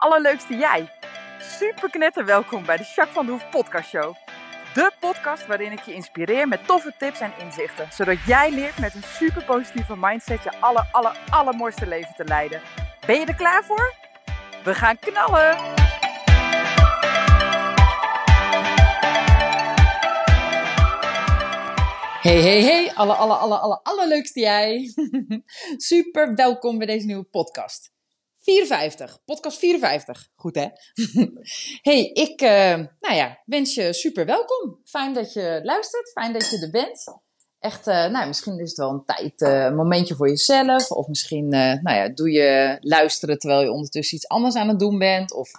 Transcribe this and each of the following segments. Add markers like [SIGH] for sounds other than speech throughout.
allerleukste jij. Super knetter welkom bij de Jacques van de Hoef podcast show. De podcast waarin ik je inspireer met toffe tips en inzichten. Zodat jij leert met een super positieve mindset je aller, aller, allermooiste leven te leiden. Ben je er klaar voor? We gaan knallen! Hey, hey, hey, alle, alle, alle, alle, allerleukste jij. [LAUGHS] Super welkom bij deze nieuwe podcast. 54, podcast 54. Goed hè? [LAUGHS] hey, ik uh, nou ja, wens je super welkom. Fijn dat je luistert, fijn dat je er bent. Echt, uh, nou, misschien is het wel een tijd, een momentje voor jezelf. Of misschien nou ja, doe je luisteren terwijl je ondertussen iets anders aan het doen bent. Of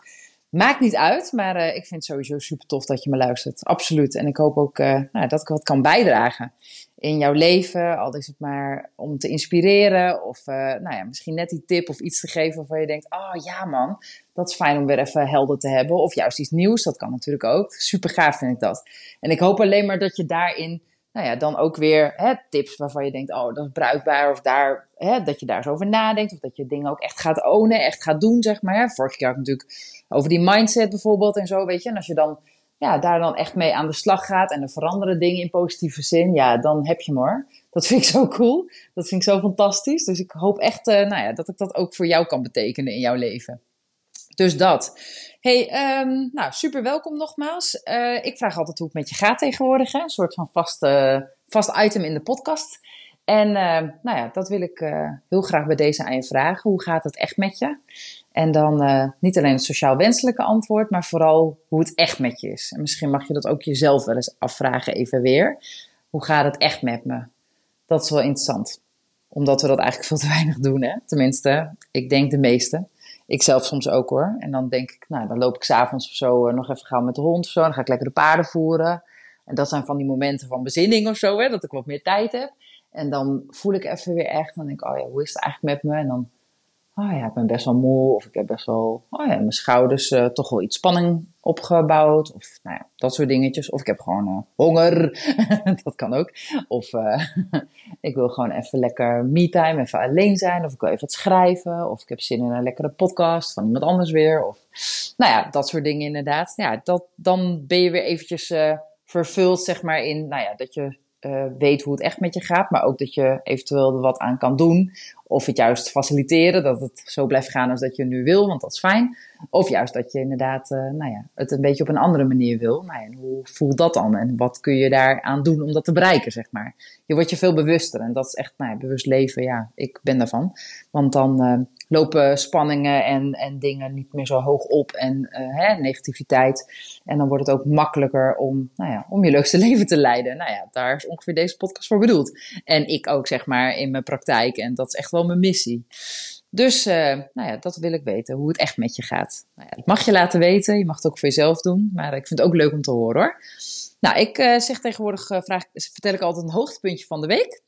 Maakt niet uit, maar ik vind het sowieso super tof dat je me luistert. Absoluut. En ik hoop ook nou, dat ik wat kan bijdragen in jouw leven. Al is het maar om te inspireren. Of uh, nou ja, misschien net die tip of iets te geven waarvan je denkt: oh ja, man, dat is fijn om weer even helder te hebben. Of juist iets nieuws, dat kan natuurlijk ook. Super gaaf vind ik dat. En ik hoop alleen maar dat je daarin nou ja, dan ook weer hè, tips waarvan je denkt, oh, dat is bruikbaar. Of daar, hè, dat je daar zo over nadenkt. Of dat je dingen ook echt gaat ownen, echt gaat doen, zeg maar. Vorig jaar natuurlijk over die mindset bijvoorbeeld en zo, weet je. En als je dan ja, daar dan echt mee aan de slag gaat en er veranderen dingen in positieve zin, ja, dan heb je maar. Dat vind ik zo cool. Dat vind ik zo fantastisch. Dus ik hoop echt uh, nou ja, dat ik dat ook voor jou kan betekenen in jouw leven. Dus dat. Hey, um, nou, super welkom nogmaals. Uh, ik vraag altijd hoe het met je gaat tegenwoordig. Hè? Een soort van vast, uh, vast item in de podcast. En uh, nou ja, dat wil ik heel graag bij deze aan je vragen. Hoe gaat het echt met je? En dan uh, niet alleen het sociaal wenselijke antwoord, maar vooral hoe het echt met je is. En misschien mag je dat ook jezelf wel eens afvragen, even weer. Hoe gaat het echt met me? Dat is wel interessant. Omdat we dat eigenlijk veel te weinig doen, hè? Tenminste, ik denk de meeste. Ik zelf soms ook hoor. En dan denk ik, nou, dan loop ik s'avonds of zo uh, nog even gauw met de hond of zo. Dan ga ik lekker de paarden voeren. En dat zijn van die momenten van bezinning of zo, hè? Dat ik wat meer tijd heb. En dan voel ik even weer echt, dan denk ik, oh ja, hoe is het eigenlijk met me? En dan oh ja, ik ben best wel moe. Of ik heb best wel, oh ja, mijn schouders uh, toch wel iets spanning opgebouwd. Of nou ja, dat soort dingetjes. Of ik heb gewoon uh, honger. [LAUGHS] dat kan ook. Of uh, [LAUGHS] ik wil gewoon even lekker me-time, even alleen zijn. Of ik wil even wat schrijven. Of ik heb zin in een lekkere podcast van iemand anders weer. Of nou ja, dat soort dingen inderdaad. Ja, dat, dan ben je weer eventjes vervuld, zeg maar, in, nou ja, dat je uh, weet hoe het echt met je gaat, maar ook dat je eventueel er wat aan kan doen. Of het juist faciliteren, dat het zo blijft gaan als dat je nu wil, want dat is fijn. Of juist dat je inderdaad uh, nou ja, het een beetje op een andere manier wil. Nou ja, hoe voelt dat dan en wat kun je daaraan doen om dat te bereiken, zeg maar. Je wordt je veel bewuster en dat is echt nou ja, bewust leven, ja, ik ben daarvan. Want dan uh, lopen spanningen en, en dingen niet meer zo hoog op en uh, hè, negativiteit. En dan wordt het ook makkelijker om, nou ja, om je leukste [LAUGHS] leven te leiden. Nou ja, daar is ongeveer deze podcast voor bedoeld. En ik ook, zeg maar, in mijn praktijk. En dat is echt wel mijn missie. Dus uh, nou ja, dat wil ik weten, hoe het echt met je gaat. Nou ja, dat mag je laten weten, je mag het ook voor jezelf doen. Maar ik vind het ook leuk om te horen hoor. Nou, ik uh, zeg tegenwoordig, vraag, vertel ik altijd een hoogtepuntje van de week.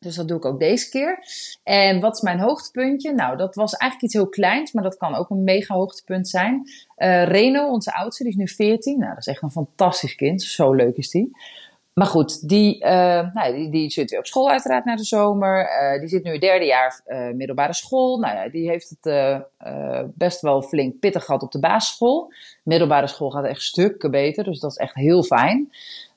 Dus dat doe ik ook deze keer. En wat is mijn hoogtepuntje? Nou, dat was eigenlijk iets heel kleins, maar dat kan ook een mega hoogtepunt zijn. Uh, Reno, onze oudste, die is nu 14. Nou, dat is echt een fantastisch kind. Zo leuk is die. Maar goed, die, uh, nou, die, die zit weer op school uiteraard na de zomer. Uh, die zit nu derde jaar middelbare school. Nou ja, die heeft het best wel flink pittig gehad op de basisschool. Middelbare school gaat echt stukken beter, dus dat is echt heel fijn.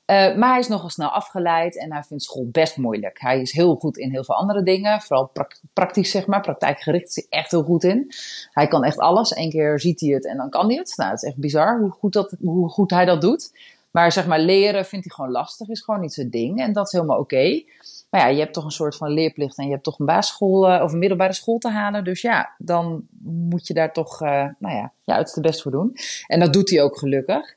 Uh, maar hij is nogal snel afgeleid en hij vindt school best moeilijk. Hij is heel goed in heel veel andere dingen, vooral praktisch zeg maar, praktijkgericht is hij echt heel goed in. Hij kan echt alles. Eén keer ziet hij het en dan kan hij het. Nou, het is echt bizar hoe goed, dat, hoe goed hij dat doet. Maar zeg maar, leren vindt hij gewoon lastig, is gewoon niet zijn ding en dat is helemaal oké. Maar ja, je hebt toch een soort van leerplicht en je hebt toch een basisschool uh, of een middelbare school te halen. Dus ja, dan moet je daar toch, uh, nou ja, je uiterste best voor doen. En dat doet hij ook gelukkig.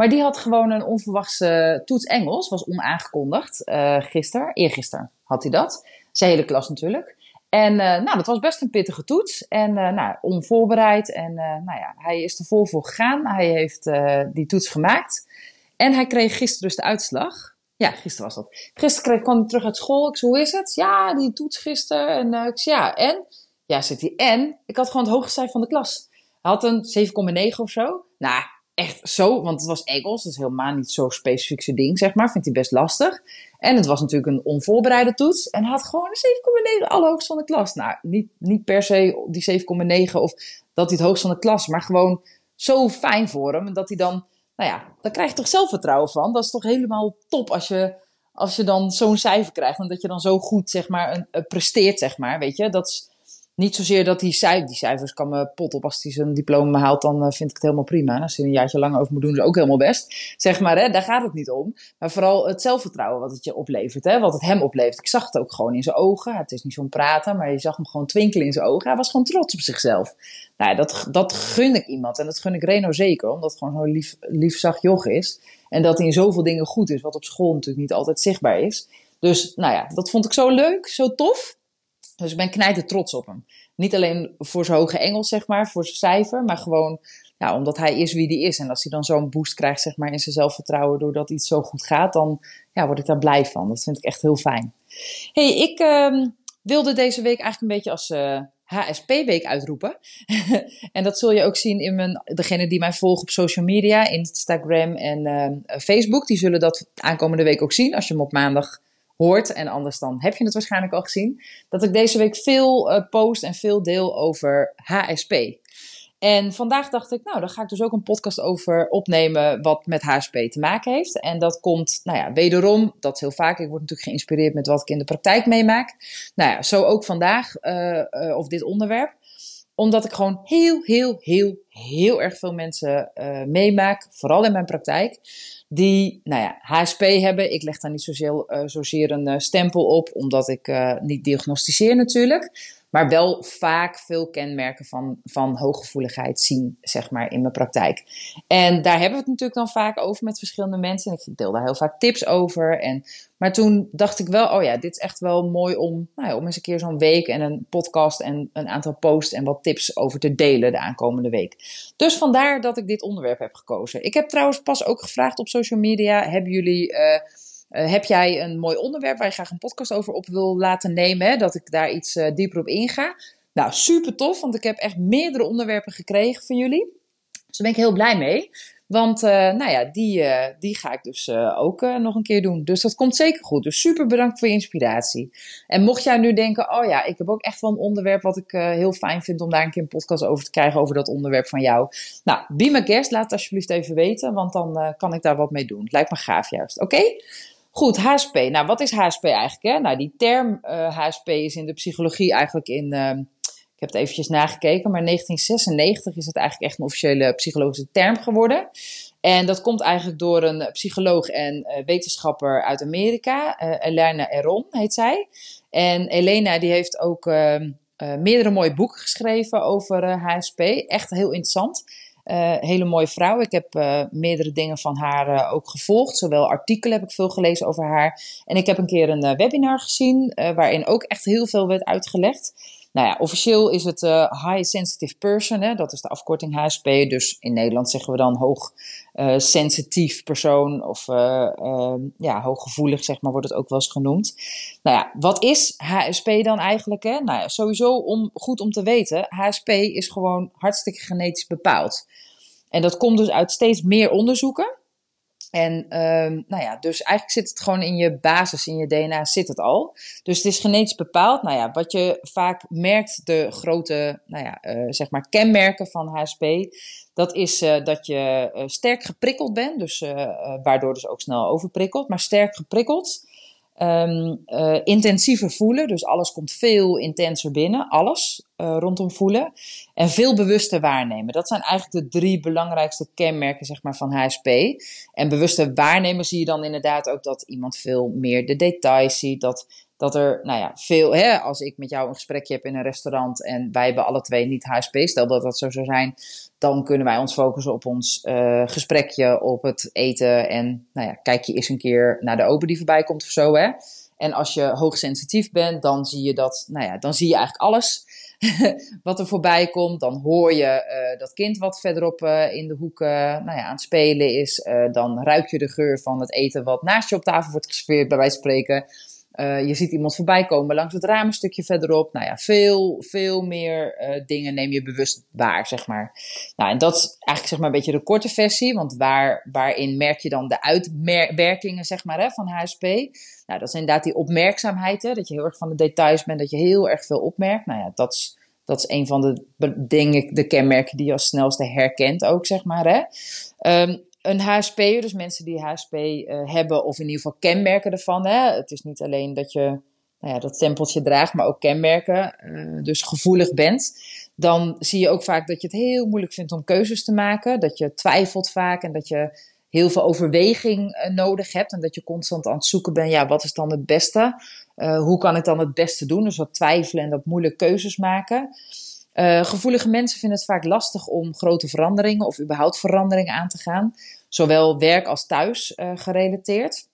Maar die had gewoon een onverwachte toets Engels, was onaangekondigd. Uh, gisteren, eergisteren had hij dat. Zijn hele klas natuurlijk. En uh, nou, dat was best een pittige toets. En uh, nou, onvoorbereid. En nou ja, hij is er vol voor gegaan. Hij heeft die toets gemaakt. En hij kreeg gisteren dus de uitslag. Ja, gisteren was dat. Gisteren kwam hij terug uit school. Ik zei, hoe is het? Ja, die toets gisteren. En ik zei, ja, en? Ja, zit hij, en? Ik had gewoon het hoogste cijfer van de klas. Hij had een 7,9 of zo. Nou, echt zo, want het was Engels, dat is helemaal niet zo specifiek zijn ding, zeg maar. Vindt hij best lastig. En het was natuurlijk een onvoorbereide toets. En hij had gewoon een 7,9, allerhoogst van de klas. Nou, niet, niet per se die 7,9 of dat hij het hoogst van de klas, maar gewoon zo fijn voor hem. En dat hij dan, nou ja, daar krijg je toch zelfvertrouwen van. Dat is toch helemaal top als je, als je dan zo'n cijfer krijgt. En dat je dan zo goed, zeg maar, een, presteert, zeg maar. Weet je, dat is niet zozeer dat die, cijfers, die cijfers kan me pot op. Als hij zijn diploma haalt, dan eh, vind ik het helemaal prima. Als hij een jaartje langer over moet doen, is ook helemaal best. Zeg maar, hè, daar gaat het niet om. Maar vooral het zelfvertrouwen wat het je oplevert. Hè, wat het hem oplevert. Ik zag het ook gewoon in zijn ogen. Het is niet zo'n praten, maar je zag hem gewoon twinkelen in zijn ogen. Hij was gewoon trots op zichzelf. Nou, dat, dat gun ik iemand. En dat gun ik Reno zeker. Omdat het gewoon zo'n lief, lief zacht joch is. En dat hij in zoveel dingen goed is. Wat op school natuurlijk niet altijd zichtbaar is. Dus nou ja, dat vond ik zo leuk, zo tof. Dus ik ben knijter trots op hem. Niet alleen voor zijn hoge Engels, zeg maar, voor zijn cijfer, maar gewoon ja, omdat hij is wie hij is. En als hij dan zo'n boost krijgt, zeg maar, in zijn zelfvertrouwen doordat iets zo goed gaat, dan ja, word ik daar blij van. Dat vind ik echt heel fijn. hey, ik ehm, wilde deze week eigenlijk een beetje als uh, eh, HSP-week uitroepen. [LAUGHS] en dat zul je ook zien in mijn, degene die mij volgen op social media, Instagram en uh, Facebook. Die zullen dat aankomende week ook zien als je hem op maandag hoort. En anders dan heb je het waarschijnlijk al gezien. Dat ik deze week veel uh, post en veel deel over HSP. En vandaag dacht ik, nou, dan ga ik dus ook een podcast over opnemen wat met HSP te maken heeft. En dat komt, nou ja, wederom, dat is heel vaak. Ik word natuurlijk geïnspireerd met wat ik in de praktijk meemaak. Nou ja, zo ook vandaag, uh, of dit onderwerp omdat ik gewoon heel, heel, heel, heel erg veel mensen meemaak, vooral in mijn praktijk, die, nou ja, HSP hebben. Ik leg daar niet zozeer, zozeer een uh, stempel op, omdat ik niet diagnosticeer natuurlijk maar wel vaak veel kenmerken van, van hooggevoeligheid zien, zeg maar, in mijn praktijk. En daar hebben we het natuurlijk dan vaak over met verschillende mensen. En ik deel daar heel vaak tips over. En, maar toen dacht ik wel, oh ja, dit is echt wel mooi om, nou ja, om eens een keer zo'n week en een podcast en een aantal posts en wat tips over te delen de aankomende week. Dus vandaar dat ik dit onderwerp heb gekozen. Ik heb trouwens pas ook gevraagd op social media, hebben jullie... Uh, uh, heb jij een mooi onderwerp waar je graag een podcast over op wil laten nemen? Dat ik daar iets uh, dieper op inga. Nou, super tof, want ik heb echt meerdere onderwerpen gekregen van jullie. Dus daar ben ik heel blij mee. Want uh, nou ja, die, die ga ik dus ook nog een keer doen. Dus dat komt zeker goed. Dus super bedankt voor je inspiratie. En mocht jij nu denken, oh ja, ik heb ook echt wel een onderwerp wat ik heel fijn vind om daar een keer een podcast over te krijgen, over dat onderwerp van jou. Nou, be my guest, laat het alsjeblieft even weten, want dan kan ik daar wat mee doen. Lijkt me gaaf juist, oké? Goed, HSP. Nou, wat is HSP eigenlijk? Hè? Nou, die term HSP eh, is in de psychologie eigenlijk in. Ik heb het eventjes nagekeken, maar 1996 is het eigenlijk echt een officiële psychologische term geworden. En dat komt eigenlijk door een psycholoog en uh, wetenschapper uit Amerika, Elena Eron heet zij. En Elena die heeft ook ehm, meerdere mooie boeken geschreven over HSP. Echt heel interessant. Uh, hele mooie vrouw. Ik heb uh, meerdere dingen van haar uh, ook gevolgd. Zowel artikelen heb ik veel gelezen over haar. En ik heb een keer een webinar gezien waarin ook echt heel veel werd uitgelegd. Nou ja, officieel is het High Sensitive Person. Hè? Dat is de afkorting HSP. Dus in Nederland zeggen we dan hoog sensitief persoon. Of ehm, ja, hooggevoelig, zeg maar, wordt het ook wel eens genoemd. Nou ja, wat is HSP dan eigenlijk? Hè? Nou ja, sowieso om, goed om te weten. HSP is gewoon hartstikke genetisch bepaald. En dat komt dus uit steeds meer onderzoeken. En um, nou ja, dus eigenlijk zit het gewoon in je basis, in je DNA zit het al. Dus het is genetisch bepaald. Nou ja, wat je vaak merkt, de grote, nou ja, uh, zeg maar kenmerken van HSP, dat is uh, dat je uh, sterk geprikkeld bent, dus waardoor dus ook snel overprikkeld, maar sterk geprikkeld. Uh, intensiever voelen, dus alles komt veel intenser binnen, alles rondom voelen. En veel bewuster waarnemen. Dat zijn eigenlijk de drie belangrijkste kenmerken zeg maar, van HSP. En bewuster waarnemen zie je dan inderdaad ook dat iemand veel meer de details ziet. Dat, dat er, nou ja, veel, hè, als ik met jou een gesprekje heb in een restaurant en wij hebben alle twee niet HSP, stel dat dat zo zou zijn, dan kunnen wij ons focussen op ons uh, gesprekje, op het eten. En nou ja, kijk je eens een keer naar de open die voorbij komt of zo. Hè? En als je hoogsensitief bent, dan zie je dat, nou ja, dan zie je eigenlijk alles [LAUGHS] wat er voorbij komt. Dan hoor je uh, dat kind wat verderop uh, in de hoek nou ja, aan het spelen is. dan ruik je de geur van het eten wat naast je op tafel wordt geserveerd, bij wijze van spreken. Uh, je ziet iemand voorbij komen langs het raam een stukje verderop. Nou ja, veel, veel meer uh, dingen neem je bewust waar, zeg maar. Nou, en dat is eigenlijk zeg maar een beetje de korte versie. Want waar, waarin merk je dan de uitwerkingen, zeg maar, van HSP? Nou, dat is inderdaad die opmerkzaamheid, hè, dat je heel erg van de details bent, dat je heel erg veel opmerkt. Nou ja, dat is Dat is een van de dingen, de kenmerken die je als snelste herkent ook, zeg maar. Hè? Ehm, een HSP, dus mensen die HSP uh, hebben, of in ieder geval kenmerken ervan. Hè? Het is niet alleen dat je nou ja, dat stempeltje draagt, maar ook kenmerken, uh, dus gevoelig bent. Dan zie je ook vaak dat je het heel moeilijk vindt om keuzes te maken. Dat je twijfelt vaak en dat je heel veel overweging uh, nodig hebt. En dat je constant aan het zoeken bent, ja, wat is dan het beste? Hoe kan ik dan het beste doen? Dus wat twijfelen en dat moeilijk keuzes maken. Uh, gevoelige mensen vinden het vaak lastig om grote veranderingen of überhaupt veranderingen aan te gaan. Zowel werk als thuis gerelateerd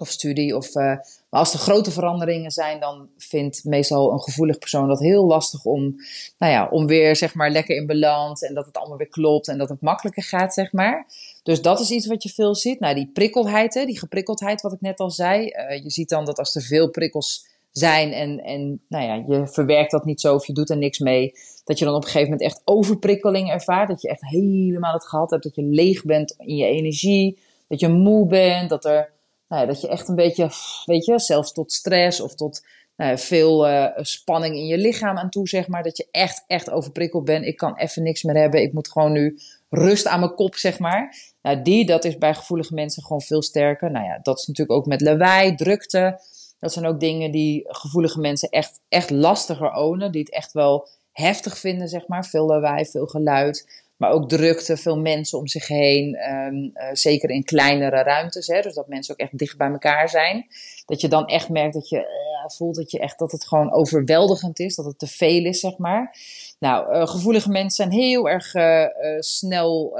of studie. Of, uh, maar als er grote veranderingen zijn, dan vindt meestal een gevoelig persoon dat heel lastig om, nou ja, om weer zeg maar lekker in balans en dat het allemaal weer klopt en dat het makkelijker gaat, zeg maar. Dus dat is iets wat je veel ziet. Nou, die prikkelheid, hè, die geprikkeldheid, wat ik net al zei. Je ziet dan dat als er veel prikkels zijn en, en nou ja, je verwerkt dat niet zo of je doet er niks mee, dat je dan op een gegeven moment echt overprikkeling ervaart. Dat je echt helemaal het gehad hebt, dat je leeg bent in je energie, dat je moe bent, dat er nou ja, dat je echt een beetje, weet je, zelfs tot stress of tot nou ja, veel uh, spanning in je lichaam aan toe, zeg maar. Dat je echt, echt overprikkeld bent. Ik kan even niks meer hebben. Ik moet gewoon nu rust aan mijn kop, zeg maar. Nou, die, dat is bij gevoelige mensen gewoon veel sterker. Nou ja, dat is natuurlijk ook met lawaai, drukte. Dat zijn ook dingen die gevoelige mensen echt, echt lastiger ownen. Die het echt wel heftig vinden, zeg maar. Veel lawaai, veel geluid. Maar ook drukte, veel mensen om zich heen. Um, uh, zeker in kleinere ruimtes. Hè, dus dat mensen ook echt dicht bij elkaar zijn. Dat je dan echt merkt dat je uh, voelt dat, je echt, dat het gewoon overweldigend is. Dat het te veel is, zeg maar. Nou, uh, gevoelige mensen zijn heel erg snel,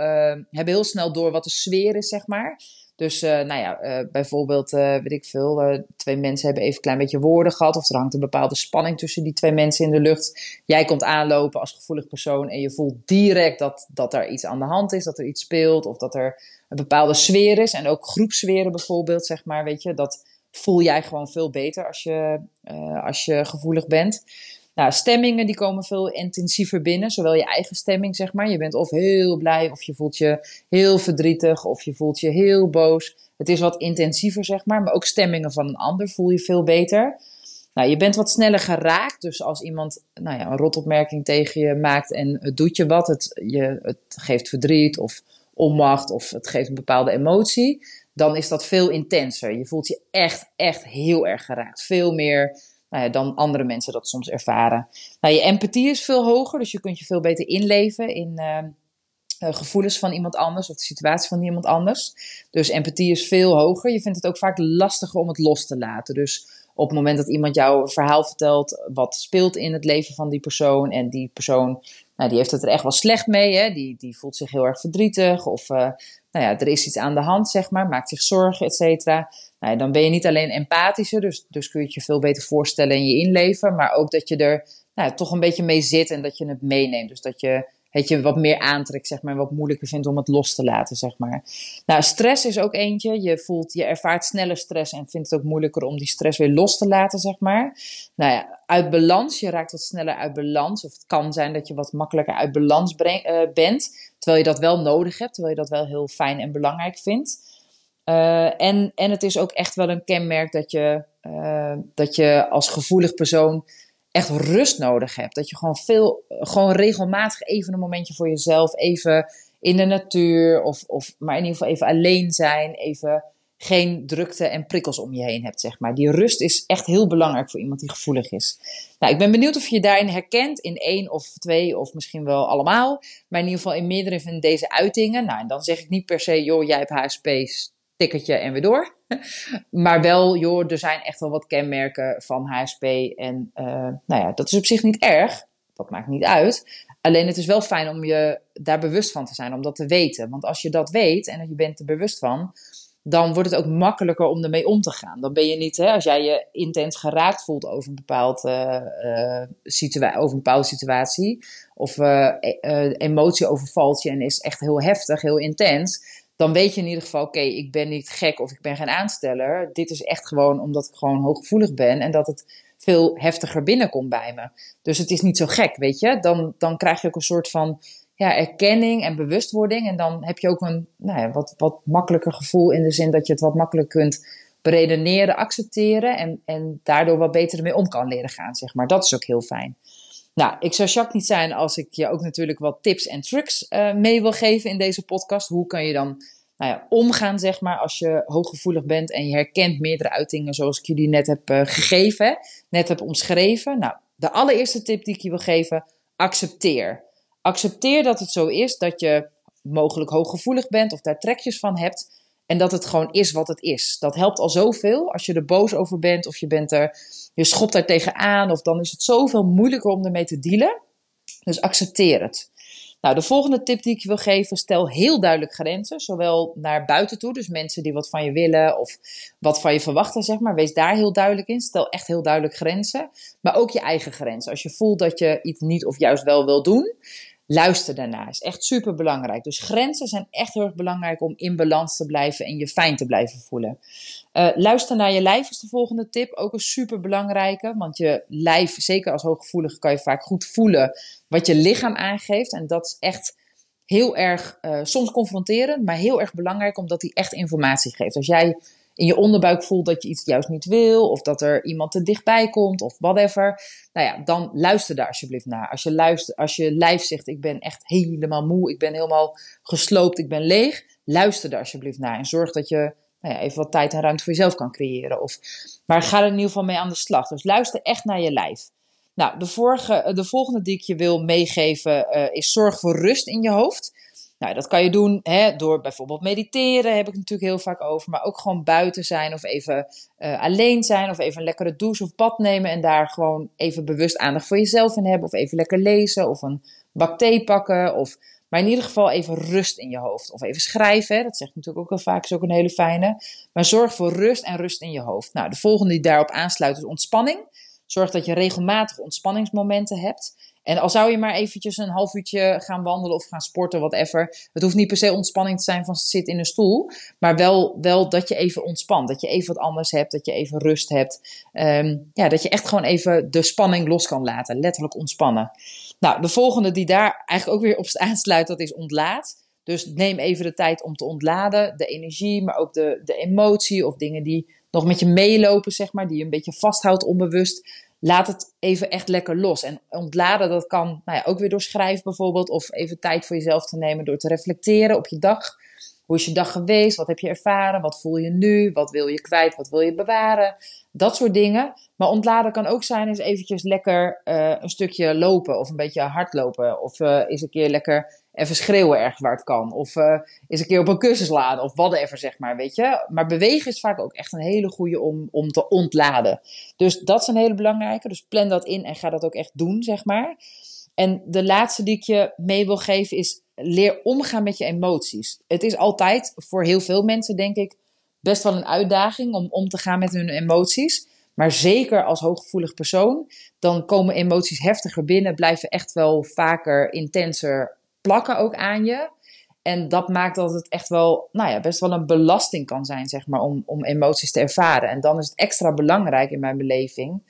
hebben heel snel door wat de sfeer is, zeg maar. Dus nou ja, bijvoorbeeld, weet ik veel, twee mensen hebben even een klein beetje woorden gehad. Of er hangt een bepaalde spanning tussen die twee mensen in de lucht. Jij komt aanlopen als gevoelig persoon en je voelt direct dat, dat er iets aan de hand is, dat er iets speelt. Of dat er een bepaalde sfeer is. En ook groepsferen bijvoorbeeld, zeg maar, weet je. Dat voel jij gewoon veel beter als je, als je gevoelig bent. Nou, stemmingen die komen veel intensiever binnen. Zowel je eigen stemming, zeg maar. Je bent of heel blij, of je voelt je heel verdrietig, of je voelt je heel boos. Het is wat intensiever, zeg maar. Maar ook stemmingen van een ander voel je veel beter. Nou, je bent wat sneller geraakt. Dus als iemand nou ja, een rotopmerking tegen je maakt en het doet je wat, het, je, het geeft verdriet of onmacht of het geeft een bepaalde emotie, dan is dat veel intenser. Je voelt je echt, echt heel erg geraakt. Veel meer nou ja, dan andere mensen dat soms ervaren. Nou, je empathie is veel hoger, dus je kunt je veel beter inleven in uh, gevoelens van iemand anders of de situatie van iemand anders. Dus empathie is veel hoger. Je vindt het ook vaak lastiger om het los te laten. Dus op het moment dat iemand jou een verhaal vertelt wat speelt in het leven van die persoon en die persoon, nou, die heeft het er echt wel slecht mee, hè? Die, die voelt zich heel erg verdrietig of uh, nou ja, er is iets aan de hand, zeg maar, maakt zich zorgen, et cetera nou, dan ben je niet alleen empathischer, dus, dus kun je het je veel beter voorstellen en je inleven, maar ook dat je er nou, toch een beetje mee zit en dat je het meeneemt. Dus dat je het je wat meer aantrekt, zeg maar, wat moeilijker vindt om het los te laten, zeg maar. Nou, stress is ook eentje. Je voelt, je ervaart sneller stress en vindt het ook moeilijker om die stress weer los te laten, zeg maar. Nou ja, uit balans, je raakt wat sneller uit balans. Of het kan zijn dat je wat makkelijker uit balans uh, bent, terwijl je dat wel nodig hebt, terwijl je dat wel heel fijn en belangrijk vindt. Uh, en, en het is ook echt wel een kenmerk dat je, uh, dat je als gevoelig persoon echt rust nodig hebt. Dat je gewoon veel, gewoon regelmatig even een momentje voor jezelf, even in de natuur, of, of maar in ieder geval even alleen zijn, even geen drukte en prikkels om je heen hebt, zeg maar. Die rust is echt heel belangrijk voor iemand die gevoelig is. Nou, ik ben benieuwd of je daarin herkent, in één of twee, of misschien wel allemaal. Maar in ieder geval in meerdere van deze uitingen. Nou, en dan zeg ik niet per se, joh, jij hebt HSP, tikkertje en weer door. [LAUGHS] maar wel, joh, er zijn echt wel wat kenmerken van HSP. En uh, nou ja, dat is op zich niet erg. Dat maakt niet uit. Alleen het is wel fijn om je daar bewust van te zijn, om dat te weten. Want als je dat weet en je bent er bewust van, dan wordt het ook makkelijker om ermee om te gaan. Dan ben je niet, hè, als jij je intens geraakt voelt over een, bepaald, uh, over een bepaalde situatie, of uh, emotie overvalt je en is echt heel heftig, heel intens, dan weet je in ieder geval, oké, ik ben niet gek of ik ben geen aansteller. Dit is echt gewoon omdat ik gewoon hooggevoelig ben en dat het veel heftiger binnenkomt bij me. Dus het is niet zo gek, weet je. Dan, dan krijg je ook een soort van ja, erkenning en bewustwording. En dan heb je ook een nou ja, wat, wat makkelijker gevoel in de zin dat je het wat makkelijker kunt beredeneren, accepteren en, en daardoor wat beter ermee om kan leren gaan, zeg maar. Dat is ook heel fijn. Nou, ik zou Jacques niet zijn als ik je ook natuurlijk wat tips en tricks uh, mee wil geven in deze podcast. Hoe kan je dan nou ja, omgaan, zeg maar, als je hooggevoelig bent en je herkent meerdere uitingen zoals ik jullie net heb uh, gegeven, net heb omschreven. Nou, de allereerste tip die ik je wil geven, accepteer. Accepteer dat het zo is dat je mogelijk hooggevoelig bent of daar trekjes van hebt. En dat het gewoon is wat het is. Dat helpt al zoveel. Als je er boos over bent of je bent er, je schopt daar tegenaan. Of dan is het zoveel moeilijker om ermee te dealen. Dus accepteer het. Nou, de volgende tip die ik je wil geven, stel heel duidelijk grenzen. Zowel naar buiten toe, dus mensen die wat van je willen of wat van je verwachten, zeg maar. Wees daar heel duidelijk in. Stel echt heel duidelijk grenzen. Maar ook je eigen grenzen. Als je voelt dat je iets niet of juist wel wil doen, luister daarna. Is echt super belangrijk. Dus grenzen zijn echt heel erg belangrijk om in balans te blijven en je fijn te blijven voelen. Uh, luister naar je lijf is de volgende tip. Ook een super belangrijke. Want je lijf, zeker als hooggevoelig, kan je vaak goed voelen wat je lichaam aangeeft. En dat is echt heel erg, uh, soms confronterend, maar heel erg belangrijk omdat hij echt informatie geeft. Als jij in je onderbuik voelt dat je iets juist niet wil, of dat er iemand te dichtbij komt, of whatever, nou ja, dan luister daar alsjeblieft naar. Als je, luister, als je lijf zegt: Ik ben echt helemaal moe, ik ben helemaal gesloopt, ik ben leeg, luister daar alsjeblieft naar. En zorg dat je nou ja, even wat tijd en ruimte voor jezelf kan creëren. Of, maar ga er in ieder geval mee aan de slag. Dus luister echt naar je lijf. Nou, de, vorige, de volgende die ik je wil meegeven uh, is zorg voor rust in je hoofd. Nou, dat kan je doen hè, door bijvoorbeeld mediteren, heb ik natuurlijk heel vaak over. Maar ook gewoon buiten zijn of even uh, alleen zijn of even een lekkere douche of bad nemen. En daar gewoon even bewust aandacht voor jezelf in hebben. Of even lekker lezen of een bak thee pakken. Of, maar in ieder geval even rust in je hoofd. Of even schrijven, dat zegt natuurlijk ook wel vaak, is ook een hele fijne. Maar zorg voor rust en rust in je hoofd. Nou, de volgende die daarop aansluit is ontspanning. Zorg dat je regelmatig ontspanningsmomenten hebt. En al zou je maar eventjes een half uurtje gaan wandelen of gaan sporten, whatever. Het hoeft niet per se ontspanning te zijn van zit in een stoel. Maar wel, wel dat je even ontspant. Dat je even wat anders hebt. Dat je even rust hebt. Um, ja, dat je echt gewoon even de spanning los kan laten. Letterlijk ontspannen. Nou, de volgende die daar eigenlijk ook weer op [LAUGHS] aansluit, dat is ontlaat. Dus neem even de tijd om te ontladen. De energie, maar ook de, de emotie of dingen die nog met je meelopen, zeg maar. Die je een beetje vasthoudt onbewust laat het even echt lekker los. En ontladen, dat kan nou ja, ook weer door schrijven bijvoorbeeld. Of even tijd voor jezelf te nemen door te reflecteren op je dag. Hoe is je dag geweest? Wat heb je ervaren? Wat voel je nu? Wat wil je kwijt? Wat wil je bewaren? Dat soort dingen. Maar ontladen kan ook zijn eens eventjes lekker uh, een stukje lopen of een beetje hardlopen. Of uh, eens een keer lekker even schreeuwen ergens waar het kan. Of uh, eens een keer op een kussen slaan of whatever, zeg maar, weet je. Maar bewegen is vaak ook echt een hele goede om, om te ontladen. Dus dat is een hele belangrijke. Dus plan dat in en ga dat ook echt doen, zeg maar. En de laatste die ik je mee wil geven is leer omgaan met je emoties. Het is altijd voor heel veel mensen, denk ik, best wel een uitdaging om om te gaan met hun emoties. Maar zeker als hooggevoelig persoon, dan komen emoties heftiger binnen, blijven echt wel vaker intenser plakken ook aan je. En dat maakt dat het echt wel, nou ja, best wel een belasting kan zijn, zeg maar, om, om emoties te ervaren. En dan is het extra belangrijk in mijn beleving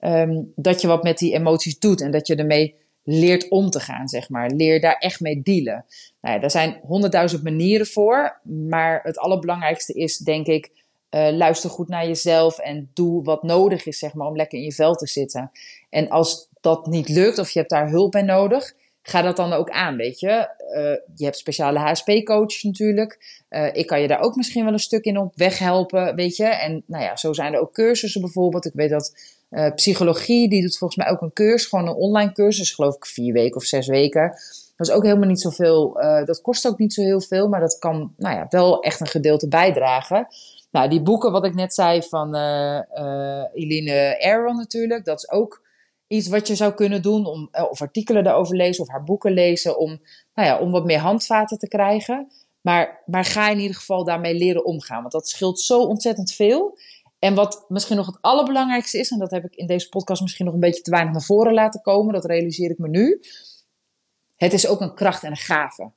um, dat je wat met die emoties doet en dat je ermee leert om te gaan, zeg maar. Leer daar echt mee dealen. Nou ja, daar zijn honderdduizend manieren voor, maar het allerbelangrijkste is, denk ik, uh, luister goed naar jezelf en doe wat nodig is, zeg maar, om lekker in je vel te zitten. En als dat niet lukt of je hebt daar hulp bij nodig, ga dat dan ook aan, weet je. Uh, je hebt speciale HSP-coaches natuurlijk. Uh, ik kan je daar ook misschien wel een stuk in op weg helpen, weet je. En nou ja, zo zijn er ook cursussen bijvoorbeeld. Ik weet dat uh, psychologie, die doet volgens mij ook een cursus, gewoon een online cursus, geloof ik vier weken of zes weken. Dat is ook helemaal niet zoveel, dat kost ook niet zo heel veel, maar dat kan nou ja, wel echt een gedeelte bijdragen. Nou, die boeken wat ik net zei van Eline Aaron natuurlijk, dat is ook iets wat je zou kunnen doen, om, eh, of artikelen daarover lezen of haar boeken lezen, om, nou ja, om wat meer handvaten te krijgen. Maar, maar ga in ieder geval daarmee leren omgaan, want dat scheelt zo ontzettend veel. En wat misschien nog het allerbelangrijkste is, en dat heb ik in deze podcast misschien nog een beetje te weinig naar voren laten komen, dat realiseer ik me nu. Het is ook een kracht en een gave.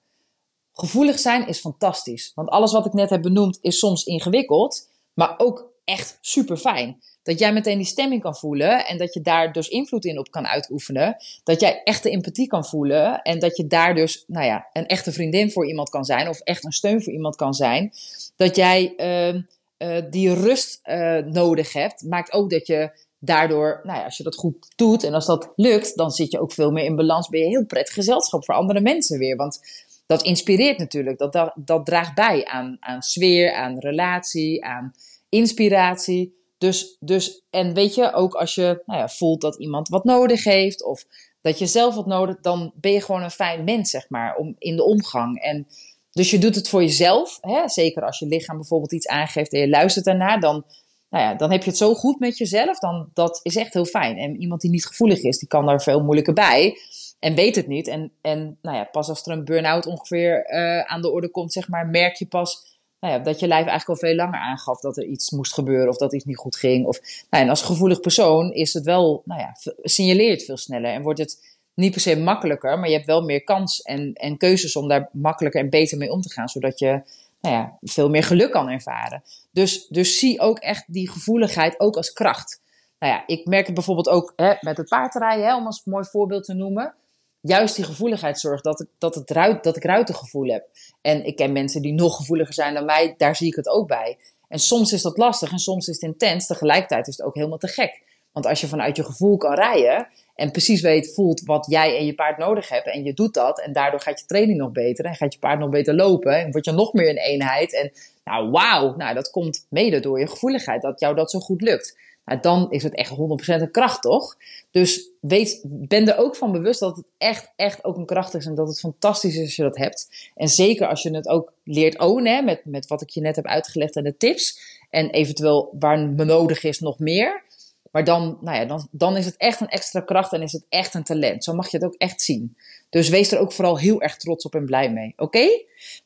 Gevoelig zijn is fantastisch, want alles wat ik net heb benoemd is soms ingewikkeld, maar ook echt super fijn. Dat jij meteen die stemming kan voelen en dat je daar dus invloed in op kan uitoefenen. Dat jij echte empathie kan voelen en dat je daar dus, nou ja, een echte vriendin voor iemand kan zijn of echt een steun voor iemand kan zijn. Dat jij uh, uh, die rust uh, nodig hebt, maakt ook dat je daardoor, nou ja, als je dat goed doet en als dat lukt, dan zit je ook veel meer in balans. Ben je heel prettig gezelschap voor andere mensen weer. Want dat inspireert natuurlijk. Dat, dat, dat draagt bij aan, aan sfeer, aan relatie, aan inspiratie. Dus, dus, en weet je, ook als je nou ja, voelt dat iemand wat nodig heeft of dat je zelf wat nodig, dan ben je gewoon een fijn mens, zeg maar, om, in de omgang. En dus je doet het voor jezelf, hè? zeker als je lichaam bijvoorbeeld iets aangeeft en je luistert daarnaar, dan, nou ja, dan heb je het zo goed met jezelf, dan dat is echt heel fijn. En iemand die niet gevoelig is, die kan daar veel moeilijker bij en weet het niet. En, en nou ja, pas als er een burn-out ongeveer uh, aan de orde komt, zeg maar, merk je pas nou ja, dat je lijf eigenlijk al veel langer aangaf dat er iets moest gebeuren of dat iets niet goed ging. Of, nou, en als gevoelig persoon is het wel, nou ja, signaleert veel sneller en wordt het niet per se makkelijker, maar je hebt wel meer kans en, en keuzes om daar makkelijker en beter mee om te gaan, zodat je nou ja, veel meer geluk kan ervaren. Dus, dus zie ook echt die gevoeligheid ook als kracht. Nou ja, ik merk het bijvoorbeeld ook hè, met het paardrijden, om als mooi voorbeeld te noemen juist die gevoeligheid zorgt dat ik, dat, het ruit, dat ik ruitengevoel heb. En ik ken mensen die nog gevoeliger zijn dan mij, daar zie ik het ook bij. En soms is dat lastig en soms is het intens. Tegelijkertijd is het ook helemaal te gek. Want als je vanuit je gevoel kan rijden en precies weet, voelt wat jij en je paard nodig hebben en je doet dat en daardoor gaat je training nog beter en gaat je paard nog beter lopen en word je nog meer een eenheid. En nou, wauw, nou, dat komt mede door je gevoeligheid, dat jou dat zo goed lukt. Nou, dan is het echt 100% een kracht, toch? Dus weet, ben er ook van bewust dat het echt, echt ook een kracht is en dat het fantastisch is als je dat hebt. En zeker als je het ook leert ownen, met, met wat ik je net heb uitgelegd en de tips. En eventueel waar me nodig is nog meer. Maar dan, nou ja, dan, dan is het echt een extra kracht en is het echt een talent. Zo mag je het ook echt zien. Dus wees er ook vooral heel erg trots op en blij mee. Oké?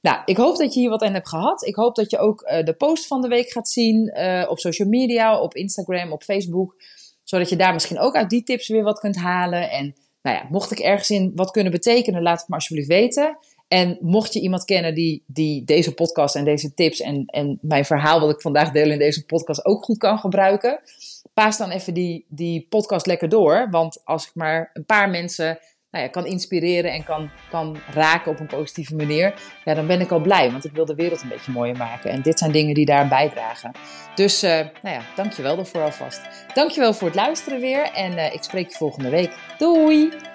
Nou, ik hoop dat je hier wat aan hebt gehad. Ik hoop dat je ook uh, de post van de week gaat zien uh, op social media, op Instagram, op Facebook. Zodat je daar misschien ook uit die tips weer wat kunt halen. En nou ja, mocht ik ergens in wat kunnen betekenen, laat het me alsjeblieft weten. En mocht je iemand kennen die, die deze podcast en deze tips en, en mijn verhaal wat ik vandaag deel in deze podcast ook goed kan gebruiken, paas dan even die, die podcast lekker door. Want als ik maar een paar mensen nou ja, kan inspireren en kan, raken op een positieve manier, ja, dan ben ik al blij. Want ik wil de wereld een beetje mooier maken. En dit zijn dingen die daar bijdragen. Dus uh, nou ja, dankjewel daarvoor alvast. Dankjewel voor het luisteren weer. En uh, ik spreek je volgende week. Doei!